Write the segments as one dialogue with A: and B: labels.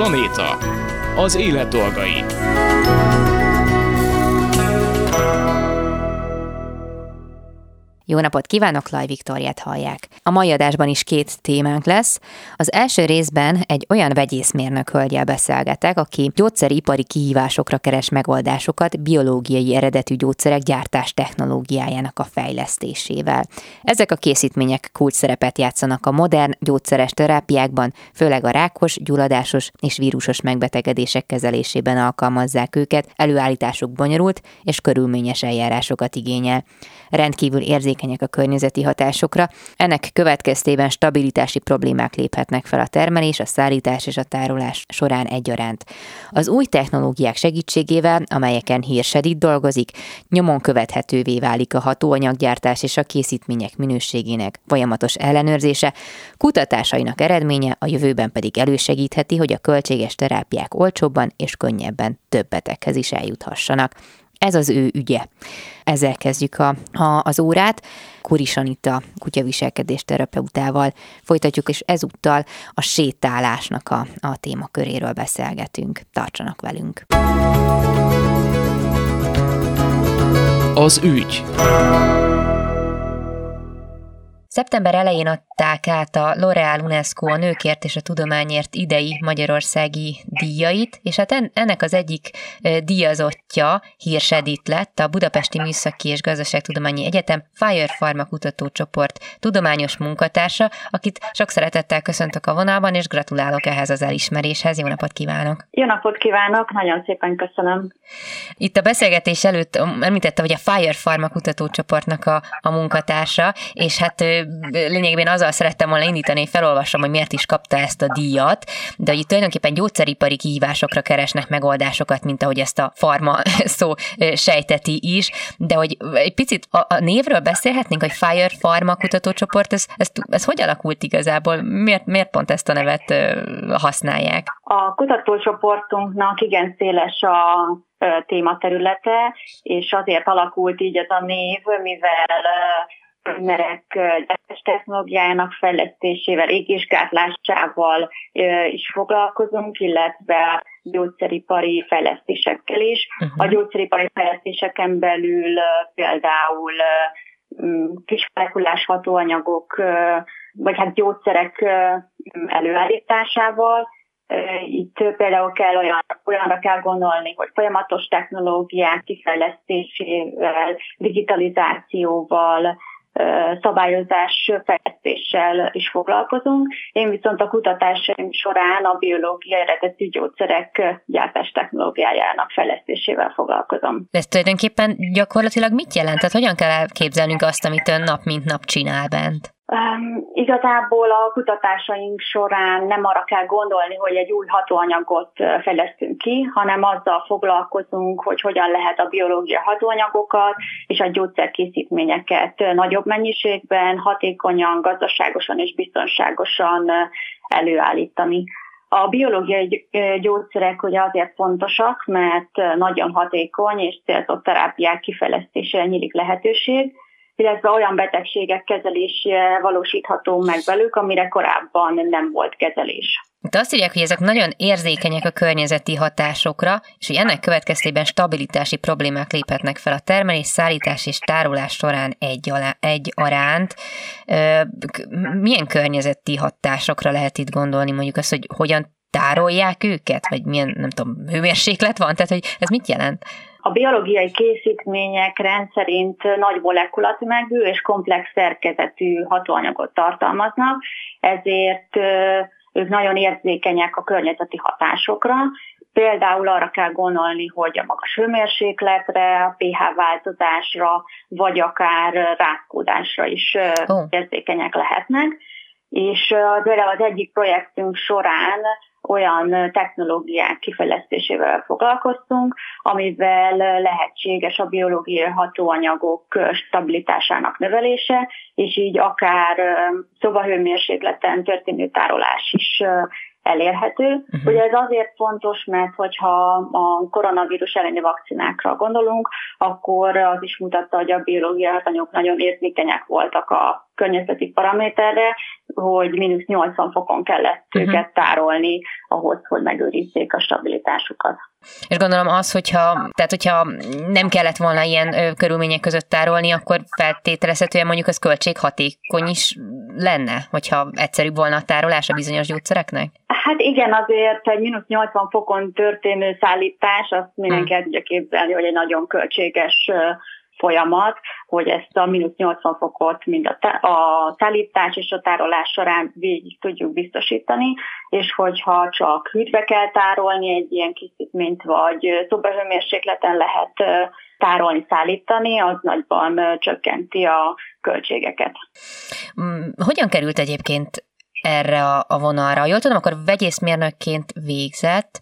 A: Planéta. Az élet dolgai.
B: Jó napot kívánok, Laj Viktoriát hallják. A mai adásban is két témánk lesz. Az első részben egy olyan vegyészmérnök hölgyel beszélgetek, aki gyógyszeripari kihívásokra keres megoldásokat biológiai eredetű gyógyszerek gyártás technológiájának a fejlesztésével. Ezek a készítmények kulcs szerepet játszanak a modern gyógyszeres terápiákban, főleg a rákos, gyulladásos és vírusos megbetegedések kezelésében alkalmazzák őket, előállításuk bonyolult és körülményes eljárásokat igényel. Rendkívül érzékeny érzékenyek a környezeti hatásokra, ennek következtében stabilitási problémák léphetnek fel a termelés, a szállítás és a tárolás során egyaránt. Az új technológiák segítségével, amelyeken Hirsedit dolgozik, nyomon követhetővé válik a hatóanyaggyártás és a készítmények minőségének folyamatos ellenőrzése, kutatásainak eredménye a jövőben pedig elősegítheti, hogy a költséges terápiák olcsóbban és könnyebben több beteghez is eljuthassanak. Ez az ő ügye. Ezzel kezdjük a, a, az órát. Kuris Anita kutyaviselkedés terapeutával folytatjuk, és ezúttal a sétálásnak a, a témaköréről beszélgetünk. Tartsanak velünk!
A: Az ügy.
B: Szeptember elején adták át a L'Oréal UNESCO a nőkért és a tudományért idei magyarországi díjait, és hát ennek az egyik díjazottja Hirs Edith lett, a Budapesti Műszaki és Gazdaságtudományi Egyetem Fire Pharma kutatócsoport tudományos munkatársa, akit sok szeretettel köszöntök a vonalban, és gratulálok ehhez az elismeréshez. Jó napot kívánok!
C: Jó napot kívánok, nagyon szépen köszönöm!
B: Itt a beszélgetés előtt említette, hogy a Fire Pharma kutatócsoportnak a, a munkatársa, és hát lényegében azzal szerettem volna indítani, hogy felolvasom, hogy miért is kapta ezt a díjat, de hogy itt tulajdonképpen gyógyszeripari kihívásokra keresnek megoldásokat, mint ahogy ezt a farma szó sejteti is, de hogy egy picit a, a névről beszélhetnénk, hogy Fire Pharma kutatócsoport, ez, ez, ez hogy alakult igazából? Miért, miért pont ezt a nevet használják?
C: A kutatócsoportunknak igen széles a tématerülete, és azért alakult így ez a név, mivel polmerek gyártás technológiájának fejlesztésével, égésgátlásával is foglalkozunk, illetve gyógyszeripari fejlesztésekkel is. Uh-huh. A gyógyszeripari fejlesztéseken belül például kismolekulás hatóanyagok, vagy hát gyógyszerek előállításával, itt például kell olyan, olyanra kell gondolni, hogy folyamatos technológiák kifejlesztésével, digitalizációval, szabályozás fejlesztéssel is foglalkozunk. Én viszont a kutatásaim során a biológia eredetű gyógyszerek gyártás technológiájának fejlesztésével foglalkozom.
B: Ez tulajdonképpen gyakorlatilag mit jelent? Tehát hogyan kell elképzelnünk azt, amit ön nap mint nap csinál bent?
C: Um, igazából a kutatásaink során nem arra kell gondolni, hogy egy új hatóanyagot fejlesztünk ki, hanem azzal foglalkozunk, hogy hogyan lehet a biológia hatóanyagokat és a gyógyszerkészítményeket nagyobb mennyiségben, hatékonyan, gazdaságosan és biztonságosan előállítani. A biológiai gyógyszerek ugye azért fontosak, mert nagyon hatékony és célzott terápiák kifejlesztésére nyílik lehetőség, illetve olyan betegségek kezelése valósítható meg velük, amire korábban nem volt kezelés.
B: Itt azt írják, hogy ezek nagyon érzékenyek a környezeti hatásokra, és hogy ennek következtében stabilitási problémák léphetnek fel a termelés, szállítás és tárolás során egy, alá, egy aránt. Milyen környezeti hatásokra lehet itt gondolni, mondjuk azt, hogy hogyan tárolják őket, vagy milyen, nem tudom, hőmérséklet van, tehát hogy ez mit jelent?
C: A biológiai készítmények rendszerint nagy molekulatömegű és komplex szerkezetű hatóanyagot tartalmaznak, ezért ők nagyon érzékenyek a környezeti hatásokra. Például arra kell gondolni, hogy a magas hőmérsékletre, a pH változásra, vagy akár rákódásra is érzékenyek lehetnek. És például az egyik projektünk során olyan technológiák kifejlesztésével foglalkoztunk, amivel lehetséges a biológiai hatóanyagok stabilitásának növelése, és így akár szobahőmérsékleten történő tárolás is elérhető. Uh-huh. Ugye ez azért fontos, mert hogyha a koronavírus elleni vakcinákra gondolunk, akkor az is mutatta, hogy a biológiai hatanyok nagyon érzékenyek voltak a környezeti paraméterre, hogy mínusz 80 fokon kellett uh-huh. őket tárolni ahhoz, hogy megőrizzék a stabilitásukat.
B: És gondolom az, hogyha, tehát hogyha nem kellett volna ilyen ö, körülmények között tárolni, akkor feltételezhetően mondjuk az költséghatékony is lenne, hogyha egyszerűbb volna a tárolás a bizonyos gyógyszereknek?
C: Hát igen, azért egy mínusz 80 fokon történő szállítás, azt mindenki hmm. tudja képzelni, hogy egy nagyon költséges folyamat, hogy ezt a mínusz 80 fokot mind a, a szállítás és a tárolás során végig tudjuk biztosítani, és hogyha csak hűtve kell tárolni egy ilyen készítményt, vagy szobahőmérsékleten lehet tárolni, szállítani, az nagyban csökkenti a költségeket.
B: Mm, hogyan került egyébként erre a vonalra? Jól tudom, akkor vegyészmérnökként végzett,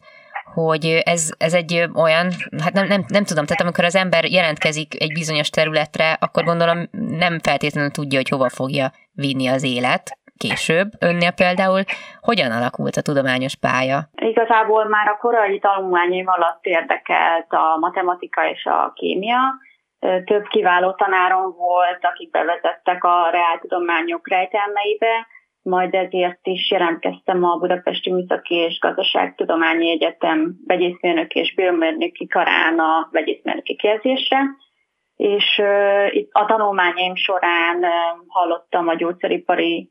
B: hogy ez, ez egy olyan, hát nem, nem, nem tudom, tehát amikor az ember jelentkezik egy bizonyos területre, akkor gondolom nem feltétlenül tudja, hogy hova fogja vinni az élet később. Önnél például hogyan alakult a tudományos pálya?
C: Igazából már a korai tanulmányaim alatt érdekelt a matematika és a kémia. Több kiváló tanárom volt, akik bevezettek a reáltudományok rejtelmeibe, majd ezért is jelentkeztem a Budapesti Műszaki és Gazdaságtudományi Egyetem vegyészmérnök és biomérnöki karán a vegyészmérnöki képzésre, és a tanulmányaim során hallottam a gyógyszeripari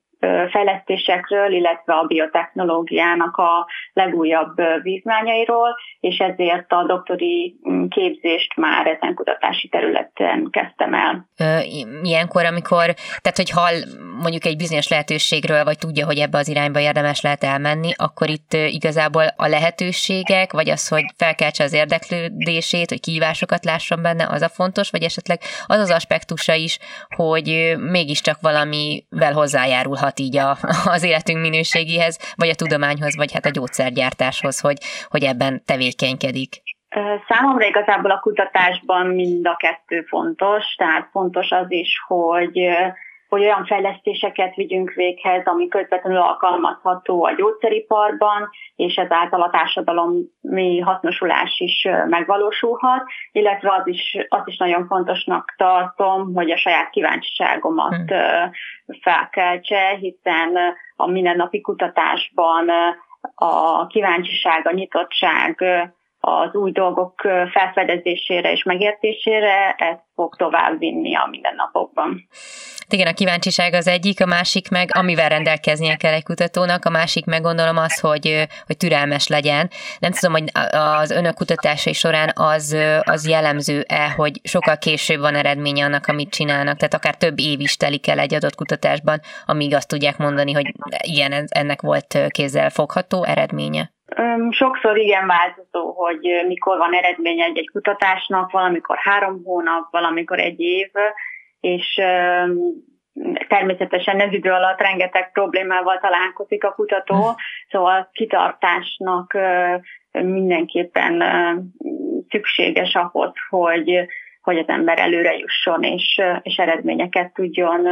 C: fejlesztésekről, illetve a biotechnológiának a legújabb vívmányairól, és ezért a doktori mm, képzést már ezen kutatási területen kezdtem el.
B: Ilyenkor, amikor, tehát hogy hall mondjuk egy bizonyos lehetőségről, vagy tudja, hogy ebbe az irányba érdemes lehet elmenni, akkor itt igazából a lehetőségek, vagy az, hogy felkeltse az érdeklődését, hogy kihívásokat lásson benne, az a fontos, vagy esetleg az az aspektusa is, hogy mégiscsak valamivel hozzájárulhat hathat így a, az életünk minőségéhez, vagy a tudományhoz, vagy hát a gyógyszergyártáshoz, hogy, hogy ebben tevékenykedik?
C: Számomra igazából a kutatásban mind a kettő fontos, tehát fontos az is, hogy hogy olyan fejlesztéseket vigyünk véghez, ami közvetlenül alkalmazható a gyógyszeriparban, és ezáltal a társadalomi hasznosulás is megvalósulhat, illetve az is, azt is nagyon fontosnak tartom, hogy a saját kíváncsiságomat hmm. felkeltse, hiszen a mindennapi kutatásban a kíváncsiság, a nyitottság, az új dolgok felfedezésére és megértésére, ez fog tovább vinni a mindennapokban.
B: Igen, a kíváncsiság az egyik, a másik meg, amivel rendelkeznie kell egy kutatónak, a másik meg gondolom az, hogy, hogy türelmes legyen. Nem tudom, hogy az önök kutatásai során az, az jellemző-e, hogy sokkal később van eredménye annak, amit csinálnak, tehát akár több év is telik el egy adott kutatásban, amíg azt tudják mondani, hogy igen, ennek volt kézzel fogható eredménye.
C: Sokszor igen változó, hogy mikor van eredménye egy-egy kutatásnak, valamikor három hónap, valamikor egy év, és természetesen ez idő alatt rengeteg problémával találkozik a kutató, hm. szóval kitartásnak mindenképpen szükséges ahhoz, hogy, hogy az ember előre jusson és, és eredményeket tudjon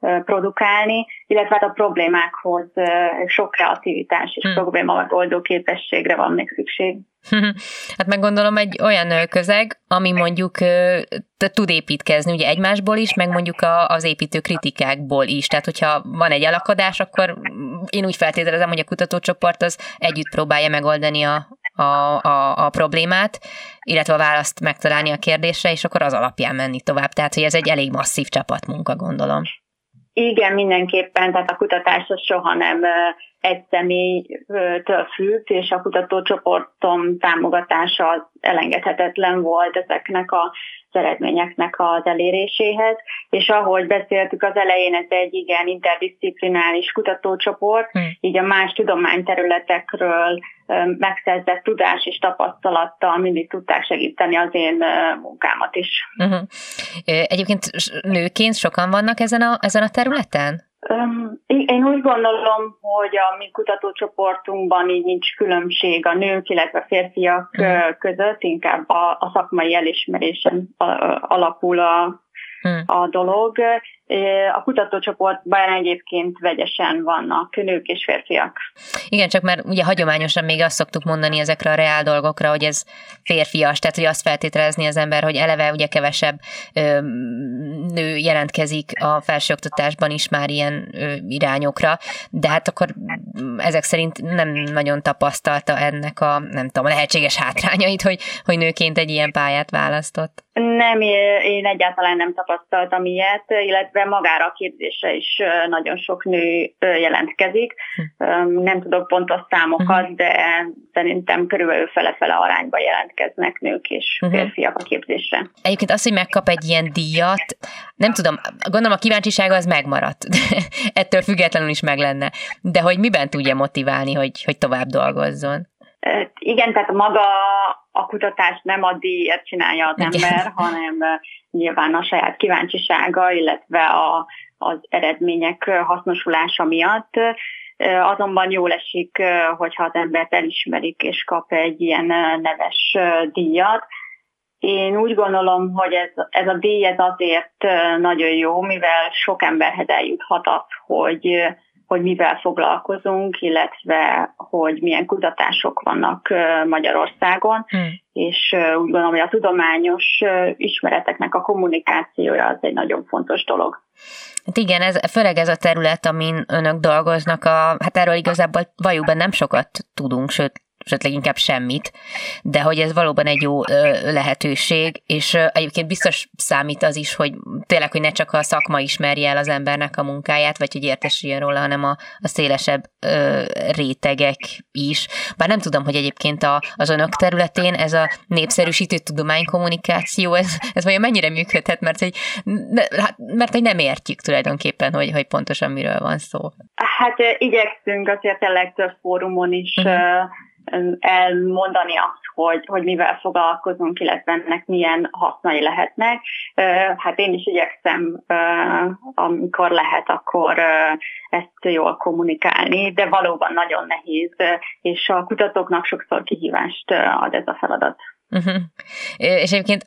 C: produkálni, illetve hát a problémákhoz sok kreativitás és hmm. probléma megoldó képességre van még szükség.
B: Hát meg gondolom egy olyan közeg, ami mondjuk tud építkezni ugye egymásból is, meg mondjuk az építő kritikákból is. Tehát, hogyha van egy alakadás, akkor én úgy feltételezem, hogy a kutatócsoport az együtt próbálja megoldani a, a, a, a problémát, illetve a választ megtalálni a kérdésre, és akkor az alapján menni tovább. Tehát, hogy ez egy elég masszív csapatmunka, gondolom.
C: Igen, mindenképpen, tehát a kutatás soha nem egy személytől függ, és a kutatócsoportom támogatása elengedhetetlen volt ezeknek a eredményeknek az eléréséhez, és ahogy beszéltük az elején, ez egy igen interdisziplinális kutatócsoport, hmm. így a más tudományterületekről megszerzett tudás és tapasztalattal mindig tudták segíteni az én munkámat is. Uh-huh.
B: Egyébként nőként sokan vannak ezen a, ezen a területen?
C: Én úgy gondolom, hogy a mi kutatócsoportunkban így nincs különbség a nők, illetve a férfiak uh-huh. között, inkább a, a szakmai elismerésen alapul a, uh-huh. a dolog. A kutatócsoportban egyébként vegyesen vannak nők és férfiak.
B: Igen, csak mert ugye hagyományosan még azt szoktuk mondani ezekre a reál dolgokra, hogy ez férfias, tehát hogy azt feltételezni az ember, hogy eleve ugye kevesebb ö, nő jelentkezik a felsőoktatásban is már ilyen ö, irányokra, de hát akkor ezek szerint nem nagyon tapasztalta ennek a, nem tudom, a lehetséges hátrányait, hogy, hogy nőként egy ilyen pályát választott.
C: Nem, én egyáltalán nem tapasztaltam ilyet, illetve magára a képzésre is nagyon sok nő jelentkezik. Hm. Nem tudok pontos számokat, hm. de szerintem körülbelül fele-fele arányba jelentkeznek nők és hm. férfiak a képzésre.
B: Egyébként az, hogy megkap egy ilyen díjat, nem tudom, gondolom a kíváncsisága az megmaradt, ettől függetlenül is meg lenne. De hogy miben tudja motiválni, hogy, hogy tovább dolgozzon?
C: Igen, tehát maga a kutatás nem a díjért csinálja az ember, hanem nyilván a saját kíváncsisága, illetve a, az eredmények hasznosulása miatt. Azonban jól esik, hogyha az embert elismerik és kap egy ilyen neves díjat. Én úgy gondolom, hogy ez, ez a díj ez azért nagyon jó, mivel sok emberhez eljuthat az, hogy hogy mivel foglalkozunk, illetve hogy milyen kutatások vannak Magyarországon, hmm. És úgy gondolom, hogy a tudományos ismereteknek a kommunikációja az egy nagyon fontos dolog.
B: Hát igen, ez, főleg ez a terület, amin önök dolgoznak, a, hát erről igazából valójában nem sokat tudunk, sőt sőt leginkább semmit, de hogy ez valóban egy jó lehetőség, és egyébként biztos számít az is, hogy tényleg, hogy ne csak a szakma ismerje el az embernek a munkáját, vagy hogy értesüljön róla, hanem a, a szélesebb ö, rétegek is. Bár nem tudom, hogy egyébként a, az önök területén ez a népszerűsítő tudománykommunikáció, ez, ez vajon mennyire működhet, mert hogy, ne, hát, mert hogy nem értjük tulajdonképpen, hogy, hogy pontosan miről van szó.
C: Hát igyekszünk azért a legtöbb fórumon is uh-huh elmondani azt, hogy, hogy mivel foglalkozunk, illetve ennek milyen hasznai lehetnek. Hát én is igyekszem, amikor lehet, akkor ezt jól kommunikálni, de valóban nagyon nehéz, és a kutatóknak sokszor kihívást ad ez a feladat.
B: Uh-huh. És egyébként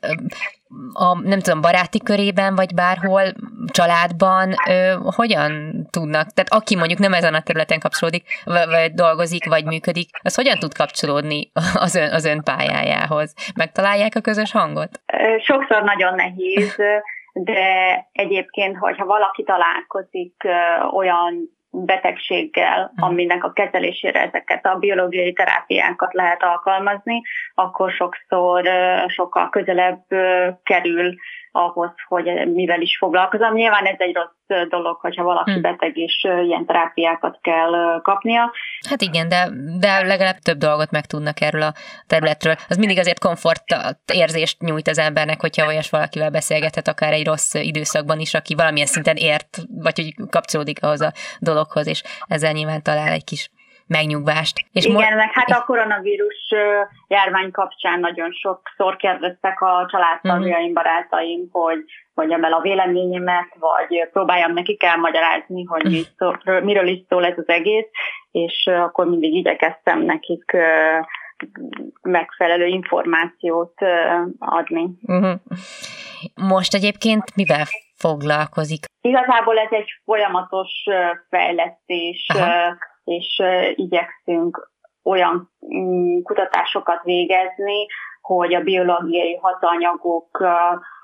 B: a, nem tudom, baráti körében, vagy bárhol, családban ö, hogyan tudnak, tehát aki mondjuk nem ezen a területen kapcsolódik, vagy, vagy dolgozik, vagy működik, az hogyan tud kapcsolódni az ön, az ön pályájához? Megtalálják a közös hangot?
C: Sokszor nagyon nehéz, de egyébként, hogyha valaki találkozik olyan betegséggel, mhm. aminek a kezelésére ezeket a biológiai terápiákat lehet alkalmazni, akkor sokszor sokkal közelebb kerül ahhoz, hogy mivel is foglalkozom. Nyilván ez egy rossz dolog, hogyha valaki hmm. beteg és ilyen terápiákat kell kapnia.
B: Hát igen, de, de legalább több dolgot meg tudnak erről a területről. Az mindig azért komfort érzést nyújt az embernek, hogyha olyas valakivel beszélgethet, akár egy rossz időszakban is, aki valamilyen szinten ért, vagy hogy kapcsolódik ahhoz a dologhoz, és ezzel nyilván talál egy kis megnyugvást.
C: És Igen, mo- meg hát a koronavírus járvány kapcsán nagyon sokszor kérdeztek a családtagjaim, uh-huh. barátaim, hogy mondjam el a véleményemet, vagy próbáljam nekik elmagyarázni, hogy mi szó, miről is szól ez az egész, és akkor mindig igyekeztem nekik megfelelő információt adni. Uh-huh.
B: Most egyébként mivel foglalkozik?
C: Igazából ez egy folyamatos fejlesztés, Aha és igyekszünk olyan mm, kutatásokat végezni, hogy a biológiai hatanyagok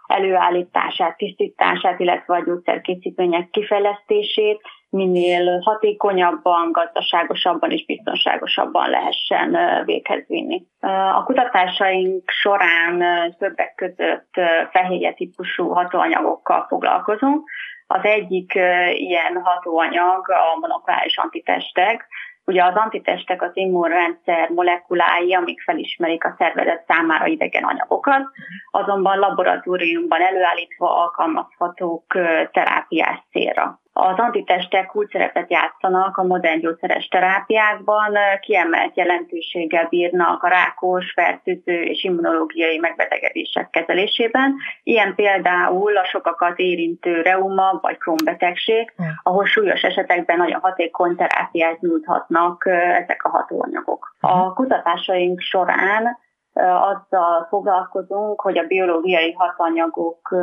C: előállítását, tisztítását, illetve a gyógyszerkészítmények kifejlesztését minél hatékonyabban, gazdaságosabban és biztonságosabban lehessen véghez vinni. A kutatásaink során többek között fehérje típusú hatóanyagokkal foglalkozunk, az egyik ilyen hatóanyag a monokláris antitestek. Ugye az antitestek az immunrendszer molekulái, amik felismerik a szervezet számára idegen anyagokat, azonban laboratóriumban előállítva alkalmazhatók terápiás célra. Az antitestek úgy szerepet játszanak a modern gyógyszeres terápiákban, kiemelt jelentőséggel bírnak a rákos, fertőző és immunológiai megbetegedések kezelésében. Ilyen például a sokakat érintő reuma vagy krónbetegség, ahol súlyos esetekben nagyon hatékony terápiát nyújthatnak ezek a hatóanyagok. A kutatásaink során azzal foglalkozunk, hogy a biológiai hatanyagok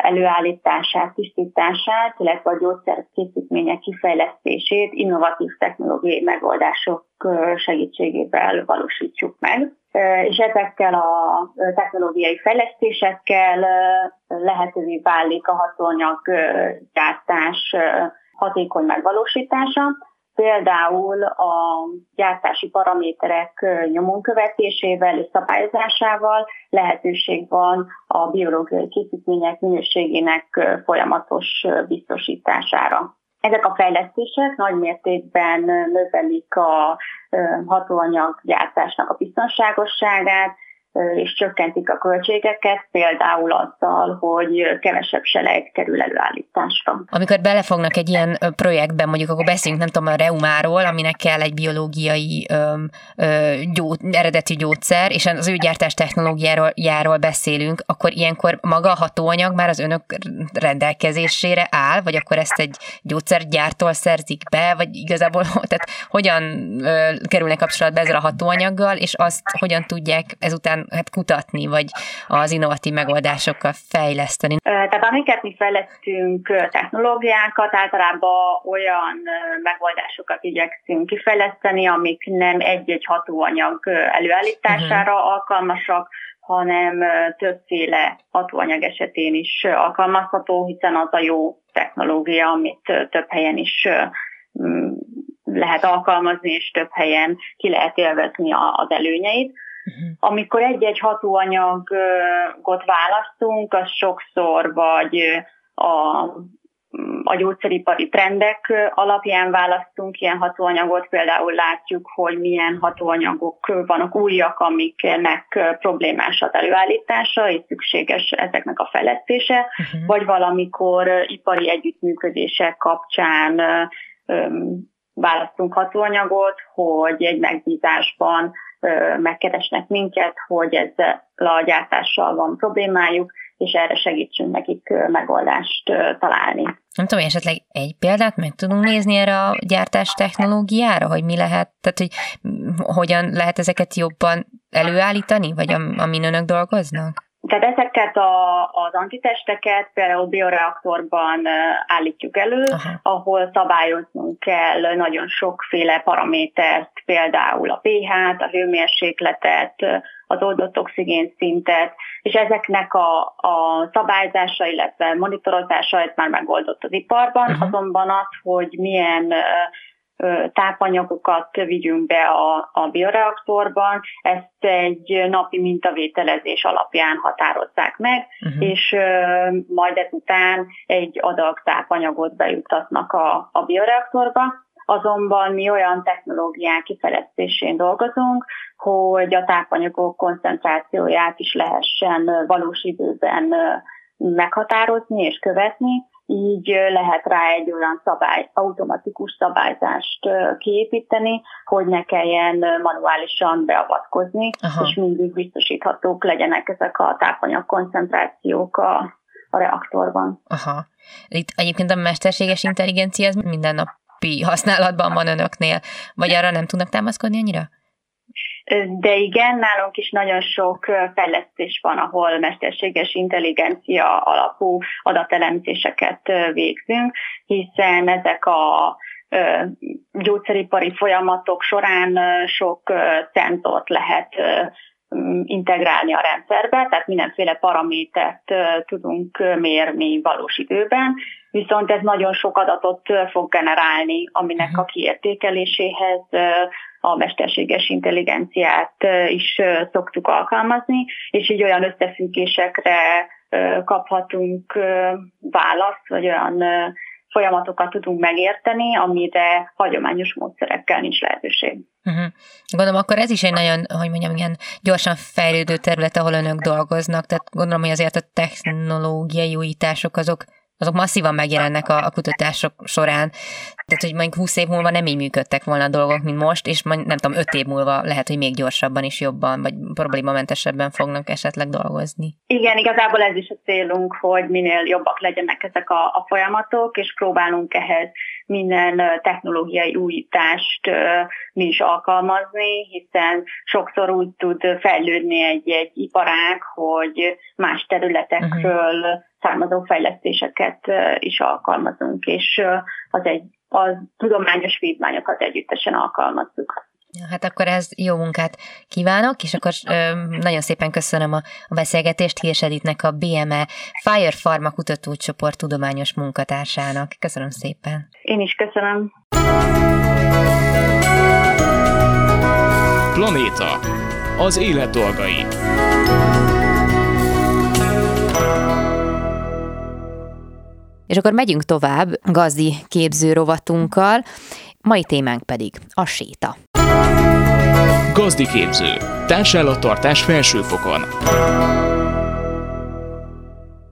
C: előállítását, tisztítását, illetve a gyógyszerkészítmények kifejlesztését innovatív technológiai megoldások segítségével valósítsuk meg. És ezekkel a technológiai fejlesztésekkel lehetővé válik a hatóanyag gyártás hatékony megvalósítása, Például a gyártási paraméterek nyomon követésével és szabályozásával lehetőség van a biológiai készítmények minőségének folyamatos biztosítására. Ezek a fejlesztések nagy mértékben növelik a hatóanyag gyártásnak a biztonságosságát, és csökkentik a költségeket, például azzal, hogy kevesebb selej kerül előállításra.
B: Amikor belefognak egy ilyen projektbe, mondjuk akkor beszélünk, nem tudom, a reumáról, aminek kell egy biológiai ö, ö, gyó, eredetű gyógyszer, és az ő gyártás technológiáról járól beszélünk, akkor ilyenkor maga a hatóanyag már az önök rendelkezésére áll, vagy akkor ezt egy gyógyszergyártól szerzik be, vagy igazából tehát hogyan ö, kerülnek kapcsolatba ezzel a hatóanyaggal, és azt hogyan tudják ezután hát kutatni, vagy az innovatív megoldásokkal fejleszteni?
C: Tehát amiket mi fejlesztünk technológiákat, általában olyan megoldásokat igyekszünk kifejleszteni, amik nem egy-egy hatóanyag előállítására uh-huh. alkalmasak, hanem többféle hatóanyag esetén is alkalmazható, hiszen az a jó technológia, amit több helyen is lehet alkalmazni, és több helyen ki lehet élvezni az előnyeit. Uh-huh. Amikor egy-egy hatóanyagot választunk, az sokszor vagy a a gyógyszeripari trendek alapján választunk ilyen hatóanyagot, például látjuk, hogy milyen hatóanyagok vannak újak, amiknek problémás az előállítása, és szükséges ezeknek a fejlesztése, uh-huh. vagy valamikor ipari együttműködések kapcsán választunk hatóanyagot, hogy egy megbízásban megkeresnek minket, hogy ezzel a gyártással van problémájuk, és erre segítsünk nekik megoldást találni.
B: Nem tudom, esetleg egy példát meg tudunk nézni erre a gyártás technológiára, hogy mi lehet, tehát hogy hogyan lehet ezeket jobban előállítani, vagy amin önök dolgoznak?
C: Tehát ezeket a, az antitesteket például bioreaktorban állítjuk elő, Aha. ahol szabályoznunk kell nagyon sokféle paramétert, például a pH-t, a hőmérsékletet, az oldott oxigén szintet, és ezeknek a, a szabályzása, illetve monitorozása ez már megoldott az iparban, uh-huh. azonban az, hogy milyen tápanyagokat vigyünk be a, a bioreaktorban, ezt egy napi mintavételezés alapján határozzák meg, uh-huh. és majd ezután egy adag tápanyagot bejutatnak a, a bioreaktorba. Azonban mi olyan technológiák kifejlesztésén dolgozunk, hogy a tápanyagok koncentrációját is lehessen valós időben meghatározni és követni, így lehet rá egy olyan szabály, automatikus szabályzást kiépíteni, hogy ne kelljen manuálisan beavatkozni, Aha. és mindig biztosíthatók legyenek ezek a tápanyag koncentrációk a, a reaktorban.
B: Aha. Itt egyébként a mesterséges intelligencia az mindennapi használatban van önöknél, vagy arra nem tudnak támaszkodni annyira?
C: De igen, nálunk is nagyon sok fejlesztés van, ahol mesterséges intelligencia alapú adatelemzéseket végzünk, hiszen ezek a gyógyszeripari folyamatok során sok szenzort lehet integrálni a rendszerbe, tehát mindenféle paramétert tudunk mérni valós időben, viszont ez nagyon sok adatot fog generálni, aminek mhm. a kiértékeléséhez a mesterséges intelligenciát is szoktuk alkalmazni, és így olyan összefüggésekre kaphatunk választ, vagy olyan folyamatokat tudunk megérteni, amire hagyományos módszerekkel nincs lehetőség.
B: Uh-huh. Gondolom, akkor ez is egy nagyon, hogy mondjam, ilyen gyorsan fejlődő terület, ahol önök dolgoznak, tehát gondolom, hogy azért a technológiai újítások azok azok masszívan megjelennek a, a kutatások során. Tehát, hogy mondjuk 20 év múlva nem így működtek volna a dolgok, mint most, és majd, nem tudom, 5 év múlva lehet, hogy még gyorsabban is jobban, vagy problémamentesebben fognak esetleg dolgozni.
C: Igen, igazából ez is a célunk, hogy minél jobbak legyenek ezek a, a folyamatok, és próbálunk ehhez minden technológiai újítást mi is alkalmazni, hiszen sokszor úgy tud fejlődni egy, egy iparág, hogy más területekről uh-huh. származó fejlesztéseket is alkalmazunk, és az egy a tudományos vívmányokat együttesen alkalmazzuk.
B: Hát akkor ez jó munkát kívánok, és akkor ö, nagyon szépen köszönöm a, a beszélgetést Hirs Editnek, a BME Fire Pharma kutatócsoport tudományos munkatársának. Köszönöm szépen.
C: Én is köszönöm.
A: Planéta. Az élet dolgai.
B: És akkor megyünk tovább gazdi képző rovatunkkal, mai témánk pedig a séta.
A: Gazdi képző. Társállattartás felsőfokon.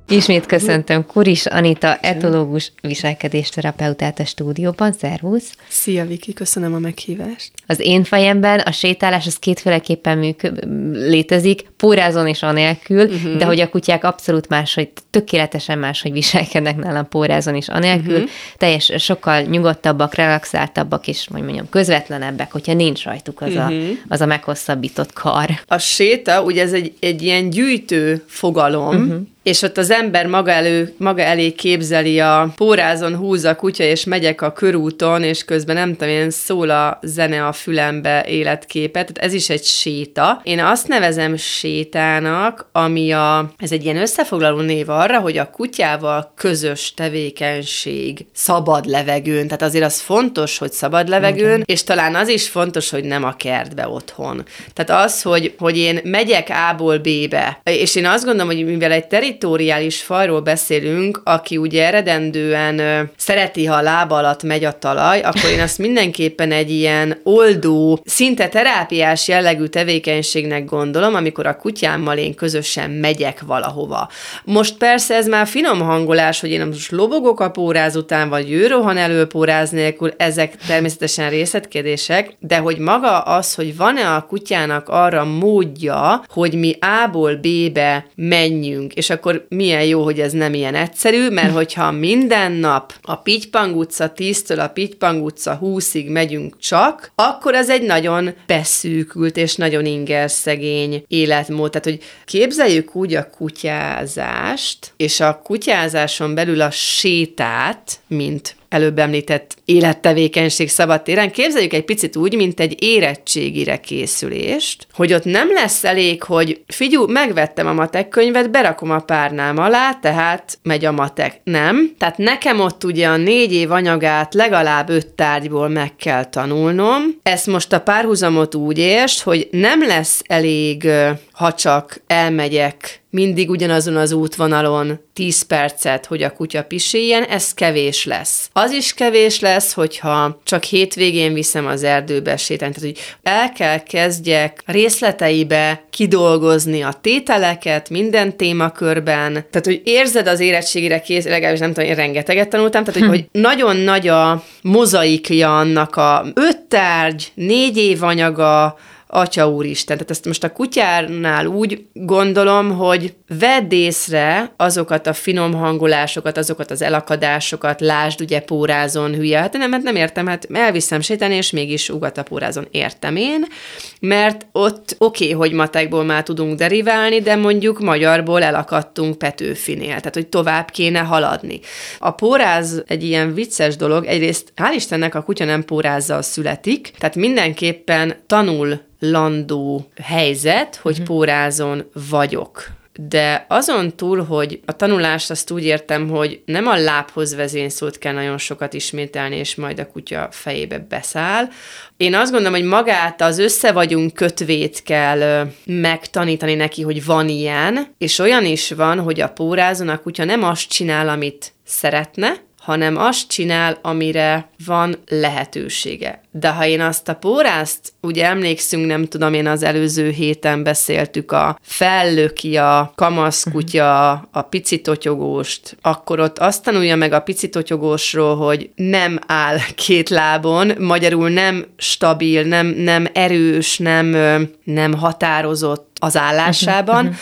B: Ismét köszöntöm Kuris Anita, etológus viselkedésterapeutát a stúdióban. Szervusz!
D: Szia Viki, köszönöm a meghívást.
B: Az én fejemben a sétálás az kétféleképpen műk- létezik, pórázon és anélkül, uh-huh. de hogy a kutyák abszolút máshogy, tökéletesen máshogy viselkednek nálam pórázon és anélkül, uh-huh. teljes, sokkal nyugodtabbak, relaxáltabbak és hogy mondjam, közvetlenebbek, hogyha nincs rajtuk az, uh-huh. a, az a meghosszabbított kar.
D: A séta, ugye ez egy, egy ilyen gyűjtő fogalom, uh-huh és ott az ember maga, elő, maga elé képzeli a pórázon húz a kutya, és megyek a körúton, és közben nem tudom, én szól a zene a fülembe életképet, tehát ez is egy séta. Én azt nevezem sétának, ami a, ez egy ilyen összefoglaló név arra, hogy a kutyával közös tevékenység szabad levegőn, tehát azért az fontos, hogy szabad levegőn, okay. és talán az is fontos, hogy nem a kertbe otthon. Tehát az, hogy, hogy én megyek A-ból B-be, és én azt gondolom, hogy mivel egy terít territoriális fajról beszélünk, aki ugye eredendően szereti, ha a lába alatt megy a talaj, akkor én azt mindenképpen egy ilyen oldó, szinte terápiás jellegű tevékenységnek gondolom, amikor a kutyámmal én közösen megyek valahova. Most persze ez már finom hangolás, hogy én most lobogok a póráz után, vagy ő rohan elő póráz nélkül, ezek természetesen részletkérdések, de hogy maga az, hogy van-e a kutyának arra módja, hogy mi A-ból B-be menjünk, és akkor akkor milyen jó, hogy ez nem ilyen egyszerű, mert hogyha minden nap a Pitypang utca 10-től a Pitypang utca 20-ig megyünk csak, akkor az egy nagyon beszűkült és nagyon inger szegény életmód. Tehát, hogy képzeljük úgy a kutyázást, és a kutyázáson belül a sétát, mint előbb említett élettevékenység szabadtéren, képzeljük egy picit úgy, mint egy érettségire készülést, hogy ott nem lesz elég, hogy figyú, megvettem a matek könyvet, berakom a párnám alá, tehát megy a matek. Nem. Tehát nekem ott ugye a négy év anyagát legalább öt tárgyból meg kell tanulnom. Ezt most a párhuzamot úgy értsd, hogy nem lesz elég, ha csak elmegyek mindig ugyanazon az útvonalon 10 percet, hogy a kutya piséljen, ez kevés lesz. Az is kevés lesz, hogyha csak hétvégén viszem az erdőbe sétálni. Tehát, hogy el kell kezdjek részleteibe kidolgozni a tételeket minden témakörben. Tehát, hogy érzed az érettségére kész, legalábbis nem tudom, én rengeteget tanultam, tehát, hogy, hm. hogy nagyon nagy a mozaikja annak a öt tárgy, négy év anyaga, Atya Úristen. Tehát ezt most a kutyárnál úgy gondolom, hogy vedd észre azokat a finom hangolásokat, azokat az elakadásokat, lásd ugye pórázon hülye, hát nem, hát nem értem, hát elviszem sétálni, és mégis ugat a pórázon. Értem én, mert ott oké, okay, hogy matekból már tudunk deriválni, de mondjuk magyarból elakadtunk Petőfinél, tehát hogy tovább kéne haladni. A póráz egy ilyen vicces dolog, egyrészt hál' Istennek a kutya nem pórázzal születik, tehát mindenképpen tanul landó helyzet, hogy uh-huh. pórázon vagyok. De azon túl, hogy a tanulást azt úgy értem, hogy nem a lábhoz vezényszót kell nagyon sokat ismételni, és majd a kutya fejébe beszáll. Én azt gondolom, hogy magát az össze vagyunk kötvét kell megtanítani neki, hogy van ilyen, és olyan is van, hogy a pórázon a kutya nem azt csinál, amit szeretne, hanem azt csinál, amire van lehetősége. De ha én azt a pórázt, ugye emlékszünk, nem tudom, én az előző héten beszéltük a fellöki a kamaszkutya, a picitotyogóst, akkor ott azt tanulja meg a picitotyogósról, hogy nem áll két lábon, magyarul nem stabil, nem, nem erős, nem, nem határozott az állásában.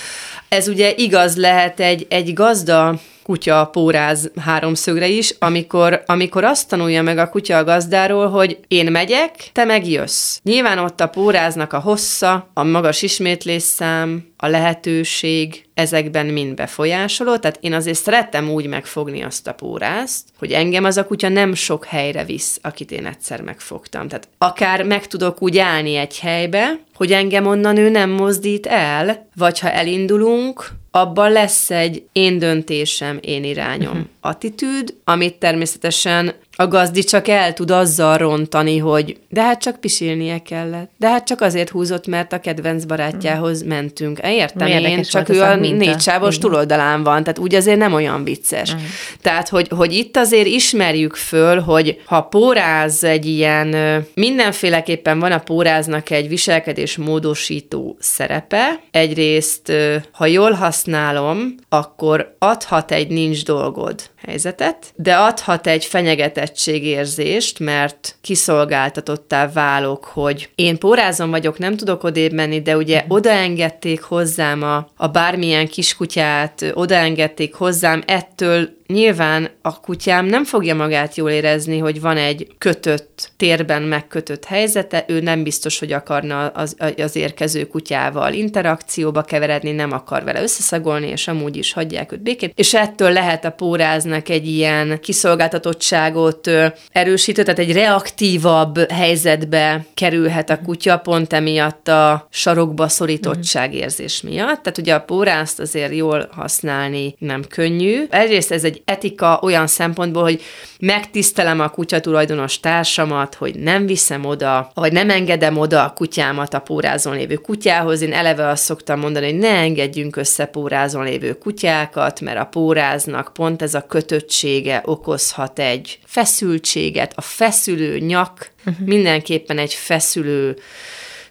D: Ez ugye igaz lehet egy, egy gazda kutya póráz háromszögre is, amikor, amikor azt tanulja meg a kutya a gazdáról, hogy én megyek, te meg jössz. Nyilván ott a póráznak a hossza, a magas ismétlésszám, a lehetőség ezekben mind befolyásoló, tehát én azért szerettem úgy megfogni azt a pórázt, hogy engem az a kutya nem sok helyre visz, akit én egyszer megfogtam. Tehát akár meg tudok úgy állni egy helybe, hogy engem onnan ő nem mozdít el, vagy ha elindulunk, abban lesz egy én döntésem, én irányom uh-huh. attitűd, amit természetesen a gazdi csak el tud azzal rontani, hogy de hát csak pisilnie kellett. De hát csak azért húzott, mert a kedvenc barátjához mm. mentünk. Értem én, csak ő a négy sávos túloldalán van, tehát úgy azért nem olyan vicces. Mm. Tehát, hogy, hogy itt azért ismerjük föl, hogy ha póráz egy ilyen, mindenféleképpen van a póráznak egy viselkedés módosító szerepe. Egyrészt, ha jól használom, akkor adhat egy nincs dolgod helyzetet, de adhat egy fenyegetettségérzést, mert kiszolgáltatottá válok, hogy én pórázom vagyok, nem tudok odébb menni, de ugye mhm. odaengedték hozzám a, a bármilyen kiskutyát, odaengedték hozzám, ettől nyilván a kutyám nem fogja magát jól érezni, hogy van egy kötött, térben megkötött helyzete, ő nem biztos, hogy akarna az, az érkező kutyával interakcióba keveredni, nem akar vele összeszagolni, és amúgy is hagyják őt békén. És ettől lehet a póráznak egy ilyen kiszolgáltatottságot erősítő, tehát egy reaktívabb helyzetbe kerülhet a kutya, pont emiatt a sarokba szorítottság érzés miatt. Tehát ugye a pórázt azért jól használni nem könnyű. Egyrészt ez egy egy etika olyan szempontból, hogy megtisztelem a kutya tulajdonos társamat, hogy nem viszem oda, vagy nem engedem oda a kutyámat a pórázon lévő kutyához. Én eleve azt szoktam mondani, hogy ne engedjünk össze pórázon lévő kutyákat, mert a póráznak pont ez a kötöttsége okozhat egy feszültséget. A feszülő nyak uh-huh. mindenképpen egy feszülő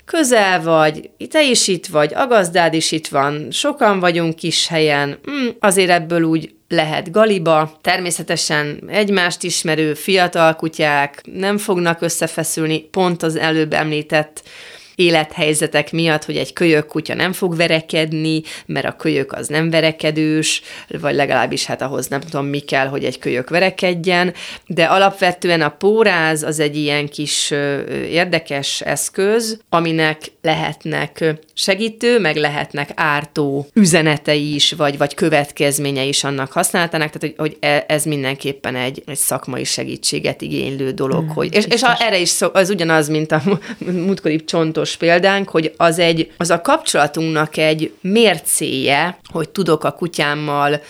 D: közel vagy, te is itt vagy, a gazdád is itt van, sokan vagyunk kis helyen, mm, azért ebből úgy lehet galiba. Természetesen egymást ismerő fiatal kutyák nem fognak összefeszülni, pont az előbb említett élethelyzetek miatt, hogy egy kölyök kutya nem fog verekedni, mert a kölyök az nem verekedős, vagy legalábbis hát ahhoz nem tudom mi kell, hogy egy kölyök verekedjen, de alapvetően a póráz az egy ilyen kis érdekes eszköz, aminek lehetnek segítő, meg lehetnek ártó üzenetei is, vagy, vagy következménye is annak használatának, tehát hogy, hogy e, ez mindenképpen egy, egy szakmai segítséget igénylő dolog. Mm, hogy, és, és a, erre is szó, az ugyanaz, mint a múltkori csontos példánk, hogy az, egy, az a kapcsolatunknak egy mércéje, hogy tudok a kutyámmal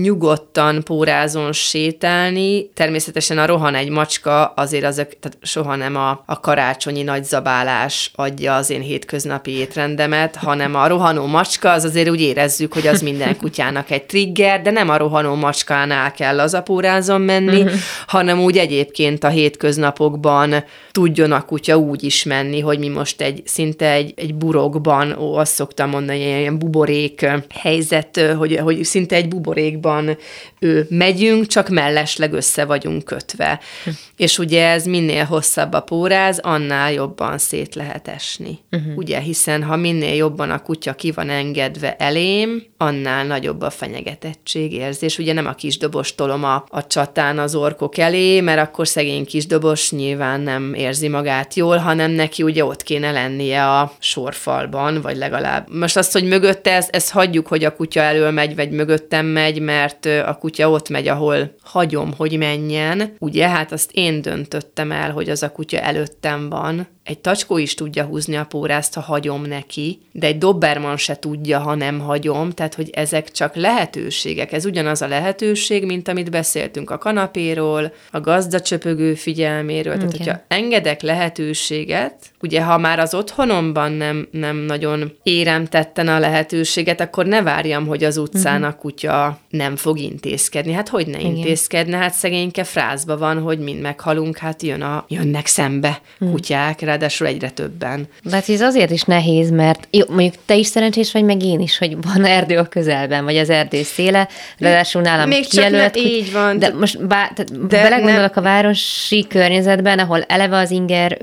D: nyugodtan pórázon sétálni. Természetesen a rohan egy macska, azért azok, tehát soha nem a, a karácsonyi nagy zabálás adja az én hétköznapi étrendemet, hanem a rohanó macska, az azért úgy érezzük, hogy az minden kutyának egy trigger, de nem a rohanó macskánál kell az a pórázon menni, uh-huh. hanem úgy egyébként a hétköznapokban tudjon a kutya úgy is menni, hogy mi most egy szinte egy, egy burokban, ó, azt szoktam mondani, ilyen buborék helyzet, hogy, hogy szinte egy buborék buborékban ő, megyünk, csak mellesleg össze vagyunk kötve. Hm. És ugye ez minél hosszabb a póráz, annál jobban szét lehet esni. Uh-huh. Ugye, hiszen ha minél jobban a kutya ki van engedve elém, annál nagyobb a fenyegetettség érzés. Ugye nem a kisdobos tolom a, a csatán az orkok elé, mert akkor szegény kisdobos nyilván nem érzi magát jól, hanem neki ugye ott kéne lennie a sorfalban, vagy legalább. Most azt, hogy mögötte, ezt, ezt hagyjuk, hogy a kutya elől megy, vagy mögöttem megy, mert a kutya ott megy, ahol hagyom, hogy menjen. Ugye, hát azt én döntöttem el, hogy az a kutya előttem van, egy tacskó is tudja húzni a pórázt, ha hagyom neki, de egy dobberman se tudja, ha nem hagyom, tehát hogy ezek csak lehetőségek. Ez ugyanaz a lehetőség, mint amit beszéltünk a kanapéról, a gazdacsöpögő figyelméről. Okay. Tehát, hogyha engedek lehetőséget, ugye ha már az otthonomban nem, nem nagyon érem tetten a lehetőséget, akkor ne várjam, hogy az utcán uh-huh. a kutya nem fog intézkedni. Hát hogy ne Igen. intézkedne? Hát szegényke frázba van, hogy mind meghalunk, hát jön a, jönnek szembe uh-huh. kutyák, ráadásul egyre többen.
B: Hát ez azért is nehéz, mert jó, mondjuk te is szerencsés vagy, meg én is, hogy van erdő a közelben, vagy az erdő széle, ráadásul nálam
D: Még
B: kijelölt.
D: csak ne, így van.
B: De most bá, tehát de belegondolok nem. a városi környezetben, ahol eleve az inger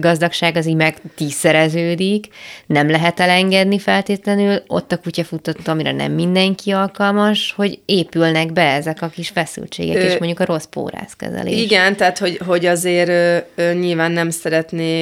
B: gazdagság az így meg tízszereződik, nem lehet elengedni feltétlenül, ott a kutyafutott, amire nem mindenki alkalmas, hogy épülnek be ezek a kis feszültségek, ö, és mondjuk a rossz pórászkezelés.
D: Igen, tehát hogy, hogy azért ö, ö, nyilván nem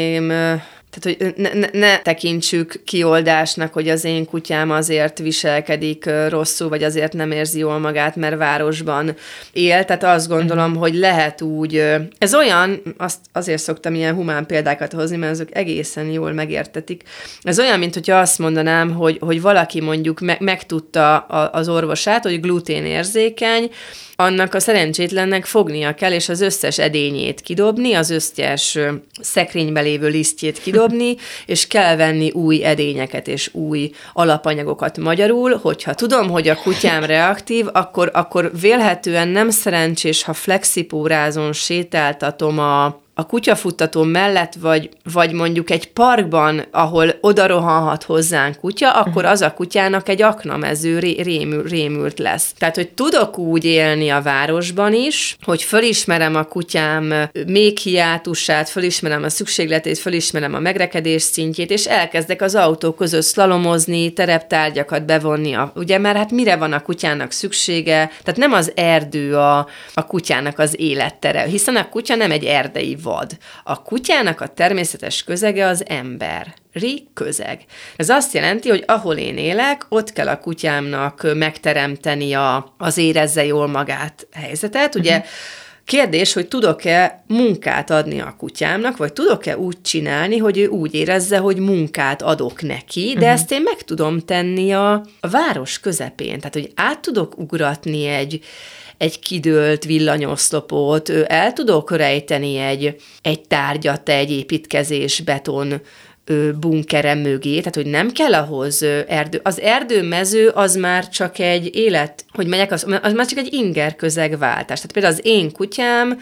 D: szeretném tehát, hogy ne, ne, ne tekintsük kioldásnak, hogy az én kutyám azért viselkedik rosszul, vagy azért nem érzi jól magát, mert városban él. Tehát azt gondolom, uh-huh. hogy lehet úgy, ez olyan, azt azért szoktam ilyen humán példákat hozni, mert azok egészen jól megértetik. Ez olyan, mint hogyha azt mondanám, hogy, hogy valaki mondjuk me- megtudta az orvosát, hogy gluténérzékeny, annak a szerencsétlennek fognia kell, és az összes edényét kidobni, az összes szekrénybe lévő lisztjét kidobni, és kell venni új edényeket és új alapanyagokat magyarul, hogyha tudom, hogy a kutyám reaktív, akkor, akkor vélhetően nem szerencsés, ha flexipórázon sétáltatom a, a kutyafuttató mellett, vagy, vagy mondjuk egy parkban, ahol oda rohanhat hozzánk kutya, akkor az a kutyának egy aknamező ré, rémül, rémült lesz. Tehát, hogy tudok úgy élni a városban is, hogy fölismerem a kutyám még hiátusát, fölismerem a szükségletét, fölismerem a megrekedés szintjét, és elkezdek az autó között szlalomozni, tereptárgyakat bevonni. A, ugye, mert hát mire van a kutyának szüksége? Tehát nem az erdő a, a kutyának az élettere, hiszen a kutya nem egy erdei vad. A kutyának a természetes közege az ember. Ri közeg. Ez azt jelenti, hogy ahol én élek, ott kell a kutyámnak megteremteni a, az érezze jól magát helyzetet. Ugye uh-huh. Kérdés, hogy tudok-e munkát adni a kutyámnak, vagy tudok-e úgy csinálni, hogy ő úgy érezze, hogy munkát adok neki, de uh-huh. ezt én meg tudom tenni a, a város közepén. Tehát, hogy át tudok ugratni egy, egy kidőlt villanyoszlopot, el tudok rejteni egy, egy tárgyat egy építkezés beton bunkere mögé, tehát hogy nem kell ahhoz erdő. Az erdőmező az már csak egy élet, hogy megyek, az, az már csak egy inger közegváltás. Tehát például az én kutyám,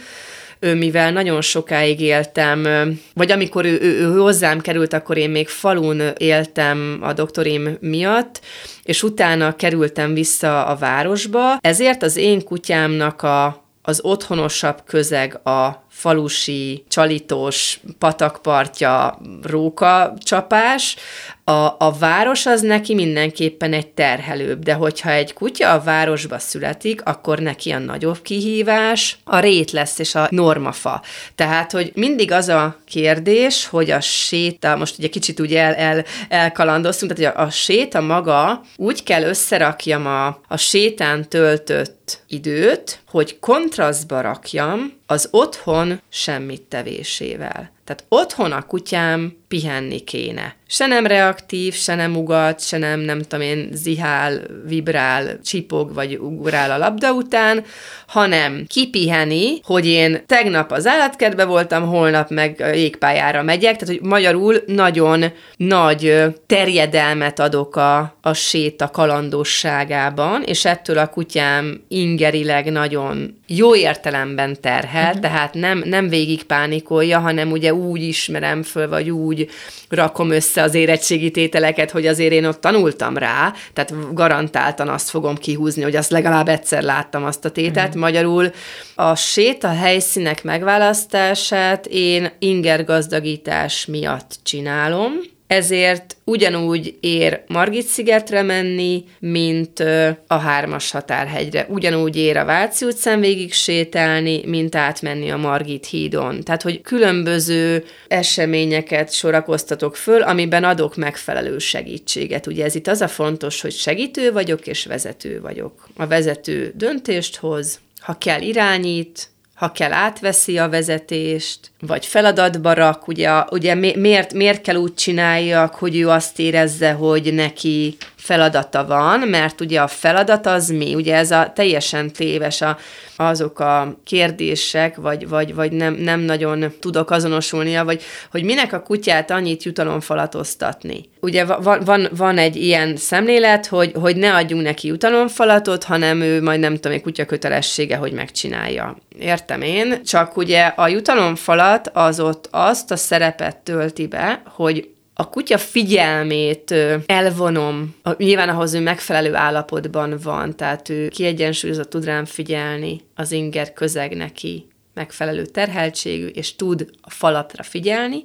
D: mivel nagyon sokáig éltem, vagy amikor ő, ő, ő hozzám került, akkor én még falun éltem a doktorim miatt, és utána kerültem vissza a városba, ezért az én kutyámnak a, az otthonosabb közeg a falusi, csalitós, patakpartja, róka csapás, a, a város az neki mindenképpen egy terhelőbb, de hogyha egy kutya a városba születik, akkor neki a nagyobb kihívás a rét lesz és a normafa. Tehát, hogy mindig az a kérdés, hogy a séta, most ugye kicsit úgy el, el, elkalandoztunk, tehát hogy a, a séta maga úgy kell összerakjam a, a sétán töltött időt, hogy kontrasztba rakjam az otthon semmit tevésével. Tehát otthon a kutyám pihenni kéne. Se nem reaktív, se nem ugat, se nem, nem tudom én, zihál, vibrál, csipog, vagy ugrál a labda után, hanem kipiheni, hogy én tegnap az állatkertbe voltam, holnap meg jégpályára megyek, tehát hogy magyarul nagyon nagy terjedelmet adok a, a séta kalandosságában, és ettől a kutyám ingerileg nagyon jó értelemben terhel, uh-huh. tehát nem, nem végig pánikolja, hanem ugye úgy ismerem föl, vagy úgy rakom össze az érettségi tételeket, hogy azért én ott tanultam rá, tehát garantáltan azt fogom kihúzni, hogy azt legalább egyszer láttam azt a tételt. Uh-huh. Magyarul a séta helyszínek megválasztását én ingergazdagítás miatt csinálom, ezért ugyanúgy ér Margit szigetre menni, mint a hármas határhegyre. Ugyanúgy ér a Váci utcán végig sétálni, mint átmenni a Margit hídon. Tehát, hogy különböző eseményeket sorakoztatok föl, amiben adok megfelelő segítséget. Ugye ez itt az a fontos, hogy segítő vagyok és vezető vagyok. A vezető döntést hoz, ha kell irányít, ha kell átveszi a vezetést, vagy feladatba rak, ugye, ugye miért, miért kell úgy csináljak, hogy ő azt érezze, hogy neki feladata van, mert ugye a feladat az mi? Ugye ez a teljesen téves a, azok a kérdések, vagy, vagy, vagy nem, nem nagyon tudok azonosulnia, vagy hogy minek a kutyát annyit jutalomfalatoztatni. Ugye van, van, van egy ilyen szemlélet, hogy, hogy ne adjunk neki jutalomfalatot, hanem ő majd nem tudom, egy kutya kötelessége, hogy megcsinálja. Értem én, csak ugye a jutalomfalat feladat az ott azt a szerepet tölti be, hogy a kutya figyelmét elvonom, nyilván ahhoz ő megfelelő állapotban van, tehát ő kiegyensúlyozott tud rám figyelni, az inger közeg neki megfelelő terheltségű, és tud a falatra figyelni,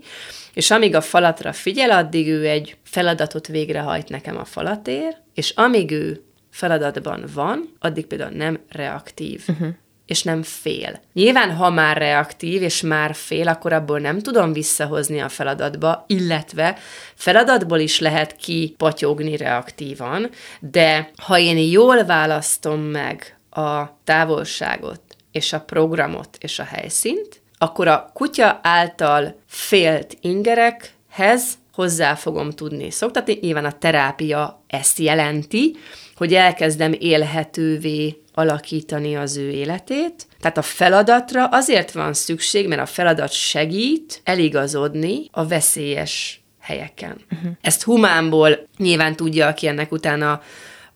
D: és amíg a falatra figyel, addig ő egy feladatot végrehajt nekem a falatér, és amíg ő feladatban van, addig például nem reaktív. Uh-huh és nem fél. Nyilván, ha már reaktív, és már fél, akkor abból nem tudom visszahozni a feladatba, illetve feladatból is lehet kipatyogni reaktívan, de ha én jól választom meg a távolságot, és a programot, és a helyszínt, akkor a kutya által félt ingerekhez hozzá fogom tudni szoktatni. Nyilván a terápia ezt jelenti, hogy elkezdem élhetővé alakítani az ő életét. Tehát a feladatra azért van szükség, mert a feladat segít eligazodni a veszélyes helyeken. Uh-huh. Ezt humánból nyilván tudja, aki ennek utána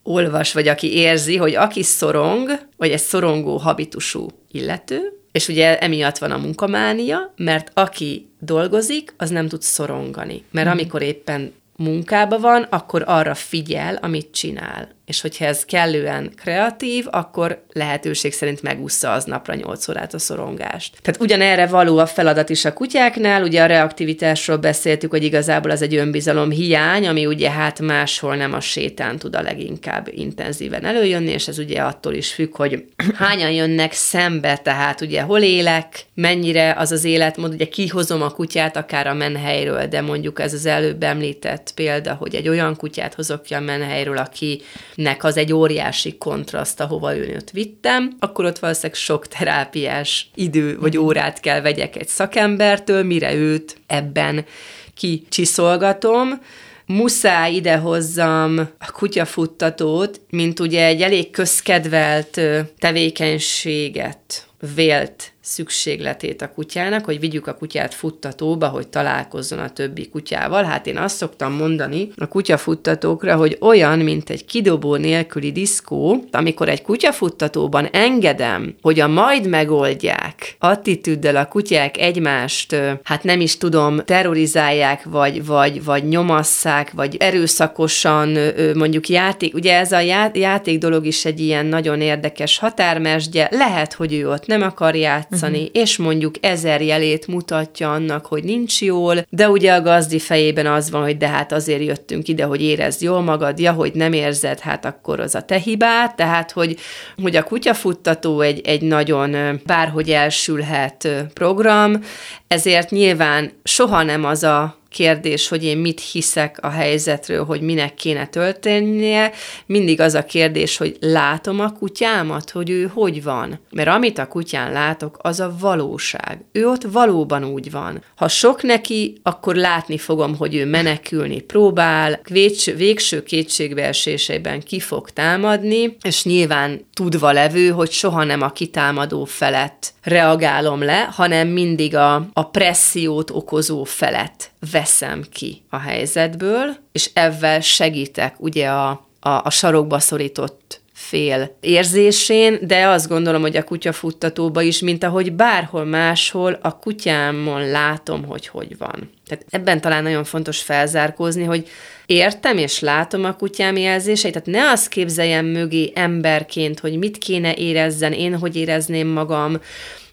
D: olvas, vagy aki érzi, hogy aki szorong, vagy egy szorongó habitusú illető, és ugye emiatt van a munkamánia, mert aki dolgozik, az nem tud szorongani. Mert uh-huh. amikor éppen munkába van, akkor arra figyel, amit csinál és hogyha ez kellően kreatív, akkor lehetőség szerint megúszza az napra 8 órát a szorongást. Tehát ugyanerre való a feladat is a kutyáknál, ugye a reaktivitásról beszéltük, hogy igazából az egy önbizalom hiány, ami ugye hát máshol nem a sétán tud a leginkább intenzíven előjönni, és ez ugye attól is függ, hogy hányan jönnek szembe, tehát ugye hol élek, mennyire az az életmód, ugye kihozom a kutyát akár a menhelyről, de mondjuk ez az előbb említett példa, hogy egy olyan kutyát hozok ki a menhelyről, aki nek az egy óriási kontraszt, ahova ő ott vittem, akkor ott valószínűleg sok terápiás idő vagy mhm. órát kell vegyek egy szakembertől, mire őt ebben kicsiszolgatom, muszáj idehozzam a kutyafuttatót, mint ugye egy elég közkedvelt tevékenységet vélt szükségletét a kutyának, hogy vigyük a kutyát futtatóba, hogy találkozzon a többi kutyával. Hát én azt szoktam mondani a kutyafuttatókra, hogy olyan, mint egy kidobó nélküli diszkó, amikor egy kutyafuttatóban engedem, hogy a majd megoldják attitűddel a kutyák egymást, hát nem is tudom, terrorizálják, vagy, vagy, vagy nyomasszák, vagy erőszakosan mondjuk játék, ugye ez a játék dolog is egy ilyen nagyon érdekes határmesdje, lehet, hogy ő ott nem akar játszani, játszani, uh-huh. és mondjuk ezer jelét mutatja annak, hogy nincs jól, de ugye a gazdi fejében az van, hogy de hát azért jöttünk ide, hogy érezd jól magad, ja, hogy nem érzed, hát akkor az a te hibád, tehát hogy, hogy a kutyafuttató egy, egy nagyon bárhogy elsülhet program, ezért nyilván soha nem az a kérdés, hogy én mit hiszek a helyzetről, hogy minek kéne történnie, mindig az a kérdés, hogy látom a kutyámat, hogy ő hogy van. Mert amit a kutyán látok, az a valóság. Ő ott valóban úgy van. Ha sok neki, akkor látni fogom, hogy ő menekülni próbál, végső, végső kétségbeesésében ki fog támadni, és nyilván tudva levő, hogy soha nem a kitámadó felett reagálom le, hanem mindig a, a pressziót okozó felett veszem ki a helyzetből, és ezzel segítek ugye a, a, a sarokba szorított fél érzésén, de azt gondolom, hogy a kutyafuttatóba is, mint ahogy bárhol máshol, a kutyámon látom, hogy hogy van. Tehát ebben talán nagyon fontos felzárkózni, hogy értem és látom a kutyám jelzéseit, tehát ne azt képzeljem mögé emberként, hogy mit kéne érezzen, én hogy érezném magam,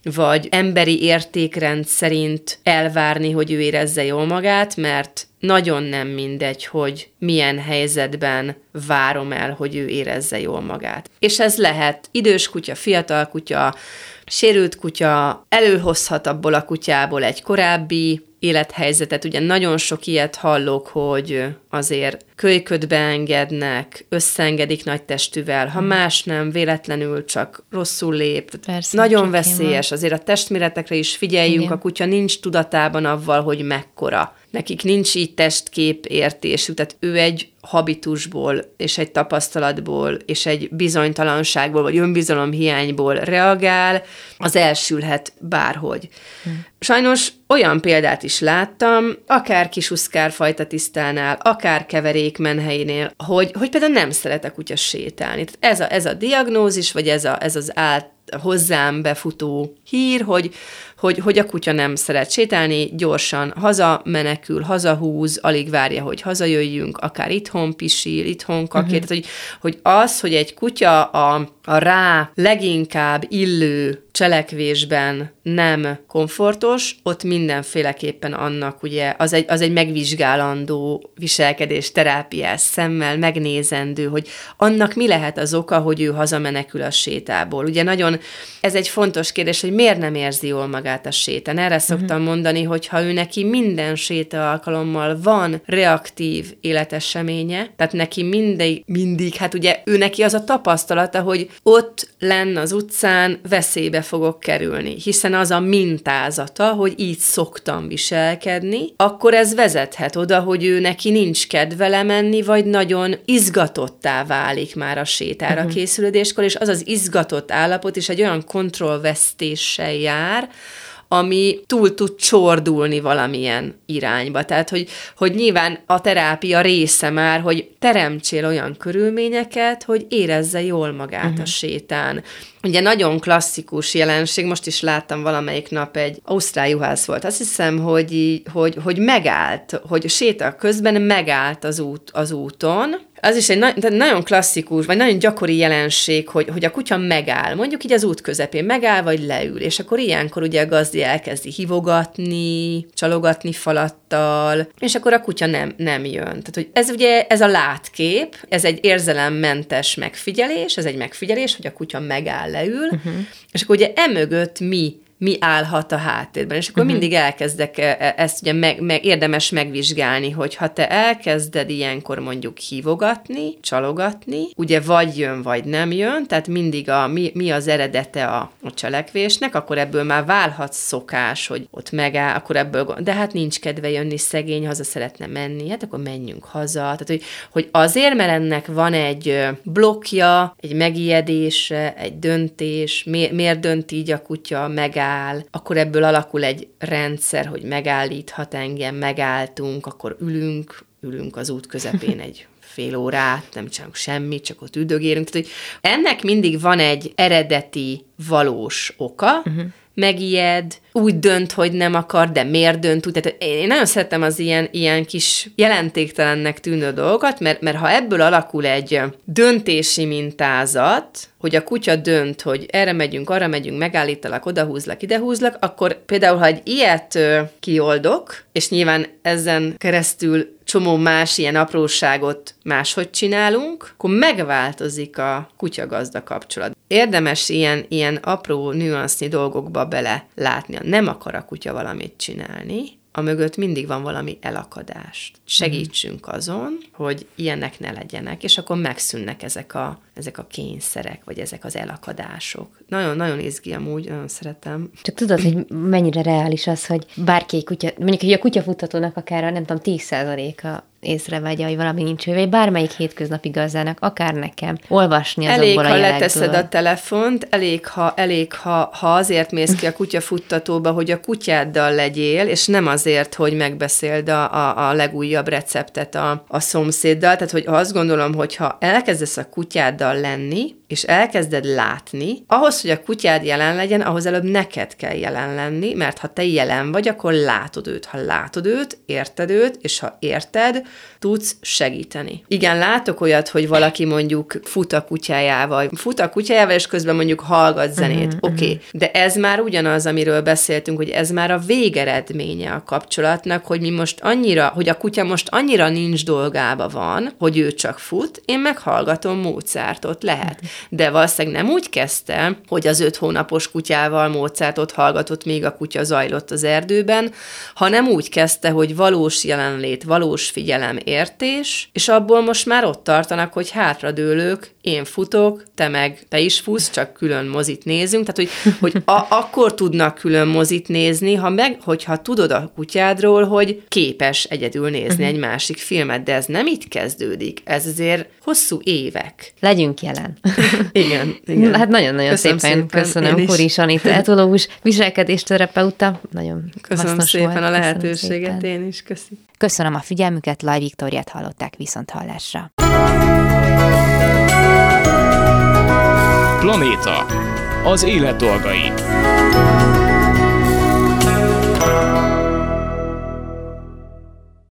D: vagy emberi értékrend szerint elvárni, hogy ő érezze jól magát, mert nagyon nem mindegy, hogy milyen helyzetben várom el, hogy ő érezze jól magát. És ez lehet idős kutya, fiatal kutya, sérült kutya, előhozhat abból a kutyából egy korábbi élethelyzetet. Ugye nagyon sok ilyet hallok, hogy azért kölyködbe engednek, összeengedik nagy testűvel, ha hmm. más nem, véletlenül csak rosszul lép. Persze, nagyon veszélyes, azért a testméretekre is figyeljünk, Igen. a kutya nincs tudatában avval, hogy mekkora nekik nincs így testkép értésük, tehát ő egy habitusból, és egy tapasztalatból, és egy bizonytalanságból, vagy önbizalom hiányból reagál, az elsülhet bárhogy. Hm. Sajnos olyan példát is láttam, akár kisuszkárfajta tisztánál, akár keverék menhelyénél, hogy, hogy például nem szeret a kutya sétálni. Tehát ez a, ez a diagnózis, vagy ez, a, ez az át hozzám befutó hír, hogy, hogy, hogy a kutya nem szeret sétálni, gyorsan haza menekül, hazahúz, alig várja, hogy hazajöjjünk, akár itthon pisil, itthon kakér. Uh-huh. Tehát, hogy, hogy az, hogy egy kutya a, a rá leginkább illő cselekvésben nem komfortos, ott mindenféleképpen annak ugye az egy, az egy megvizsgálandó viselkedés, terápiás szemmel megnézendő, hogy annak mi lehet az oka, hogy ő hazamenekül a sétából. Ugye nagyon, ez egy fontos kérdés, hogy miért nem érzi jól magát a sétán. Erre szoktam uh-huh. mondani, hogy ha ő neki minden séta alkalommal van reaktív életeseménye, tehát neki mindig, mindig, hát ugye ő neki az a tapasztalata, hogy ott lenn az utcán veszélybe fogok kerülni, hiszen az a mintázata, hogy így szoktam viselkedni, akkor ez vezethet oda, hogy ő neki nincs kedve lemenni, vagy nagyon izgatottá válik már a sétára uh-huh. készülődéskor, és az az izgatott állapot is egy olyan kontrollvesztéssel jár, ami túl tud csordulni valamilyen irányba. Tehát, hogy, hogy nyilván a terápia része már, hogy teremtsél olyan körülményeket, hogy érezze jól magát uh-huh. a mhm. sétán. Ugye nagyon klasszikus jelenség, most is láttam valamelyik nap egy ausztrál juhász volt, azt hiszem, hogy, hogy, hogy megállt, hogy séta közben megállt az, út, az úton, az is egy na- nagyon klasszikus, vagy nagyon gyakori jelenség, hogy, hogy a kutya megáll, mondjuk így az út közepén megáll, vagy leül, és akkor ilyenkor ugye a gazdi elkezdi hivogatni, csalogatni falattal, és akkor a kutya nem, nem jön. Tehát, hogy ez ugye, ez a látkép, ez egy érzelemmentes megfigyelés, ez egy megfigyelés, hogy a kutya megáll, leül, uh-huh. és akkor ugye emögött mi mi állhat a háttérben. És akkor uh-huh. mindig elkezdek e, e, ezt ugye meg, meg, érdemes megvizsgálni, hogy ha te elkezded ilyenkor mondjuk hívogatni, csalogatni, ugye vagy jön, vagy nem jön, tehát mindig a, mi, mi az eredete a, a cselekvésnek, akkor ebből már válhat szokás, hogy ott megáll, akkor ebből, de hát nincs kedve jönni, szegény, haza szeretne menni, hát akkor menjünk haza. Tehát, hogy, hogy azért, mert ennek van egy blokja, egy megijedése, egy döntés, mi, miért dönt így a kutya, megáll, megáll, akkor ebből alakul egy rendszer, hogy megállíthat engem, megálltunk, akkor ülünk, ülünk az út közepén egy fél órát, nem csinálunk semmit, csak ott üdögérünk. Tehát, hogy ennek mindig van egy eredeti, valós oka, uh-huh megijed, úgy dönt, hogy nem akar, de miért dönt úgy. Tehát én nagyon szeretem az ilyen, ilyen kis jelentéktelennek tűnő dolgokat, mert, mert ha ebből alakul egy döntési mintázat, hogy a kutya dönt, hogy erre megyünk, arra megyünk, megállítalak, odahúzlak, idehúzlak, akkor például, ha egy ilyet kioldok, és nyilván ezen keresztül csomó más ilyen apróságot máshogy csinálunk, akkor megváltozik a kutya-gazda kapcsolat. Érdemes ilyen, ilyen apró nüansznyi dolgokba bele látni. Nem akar a kutya valamit csinálni, a mögött mindig van valami elakadás. Segítsünk azon, hogy ilyenek ne legyenek, és akkor megszűnnek ezek a, ezek a kényszerek, vagy ezek az elakadások. Nagyon-nagyon izgi amúgy, nagyon szeretem.
B: Csak tudod, hogy mennyire reális az, hogy bárki kutya, mondjuk, hogy a kutyafutatónak akár a, nem tudom, 10%-a észrevegye, hogy valami nincs ő, vagy bármelyik hétköznapi gazdának, akár nekem, olvasni azokból
D: elég,
B: a
D: ha leteszed a telefont, elég, ha, elég ha, ha azért mész ki a kutyafuttatóba, hogy a kutyáddal legyél, és nem azért, hogy megbeszéld a, a, a legújabb receptet a, a szomszéddal, tehát hogy azt gondolom, hogy ha elkezdesz a kutyáddal lenni, és elkezded látni, ahhoz, hogy a kutyád jelen legyen, ahhoz előbb neked kell jelen lenni, mert ha te jelen vagy, akkor látod őt. Ha látod őt, érted őt, és ha érted, tudsz segíteni. Igen, látok olyat, hogy valaki mondjuk fut a kutyájával, fut a kutyájával, és közben mondjuk hallgat zenét. Uh-huh, Oké, okay. de ez már ugyanaz, amiről beszéltünk, hogy ez már a végeredménye a kapcsolatnak, hogy mi most annyira, hogy a kutya most annyira nincs dolgába van, hogy ő csak fut, én meghallgatom Mozartot, lehet. Uh-huh. De valószínűleg nem úgy kezdte, hogy az öt hónapos kutyával Mozartot hallgatott, még a kutya zajlott az erdőben, hanem úgy kezdte, hogy valós jelenlét, valós figyelem, értés, és abból most már ott tartanak, hogy hátradőlők, én futok, te meg, te is fusz, csak külön mozit nézünk, tehát hogy, hogy a, akkor tudnak külön mozit nézni, ha meg, hogyha tudod a kutyádról, hogy képes egyedül nézni uh-huh. egy másik filmet, de ez nem itt kezdődik, ez azért hosszú évek.
B: Legyünk jelen.
D: igen, igen.
B: Hát nagyon-nagyon szépen, szépen köszönöm Kuris Anita, etológus viselkedésterapeuta, nagyon
D: Köszönöm szépen
B: volt.
D: a lehetőséget, szépen. én is köszönöm.
B: Köszönöm a figyelmüket, Laj Viktoriát hallották viszont hallásra.
A: Planéta Az élet dolgai.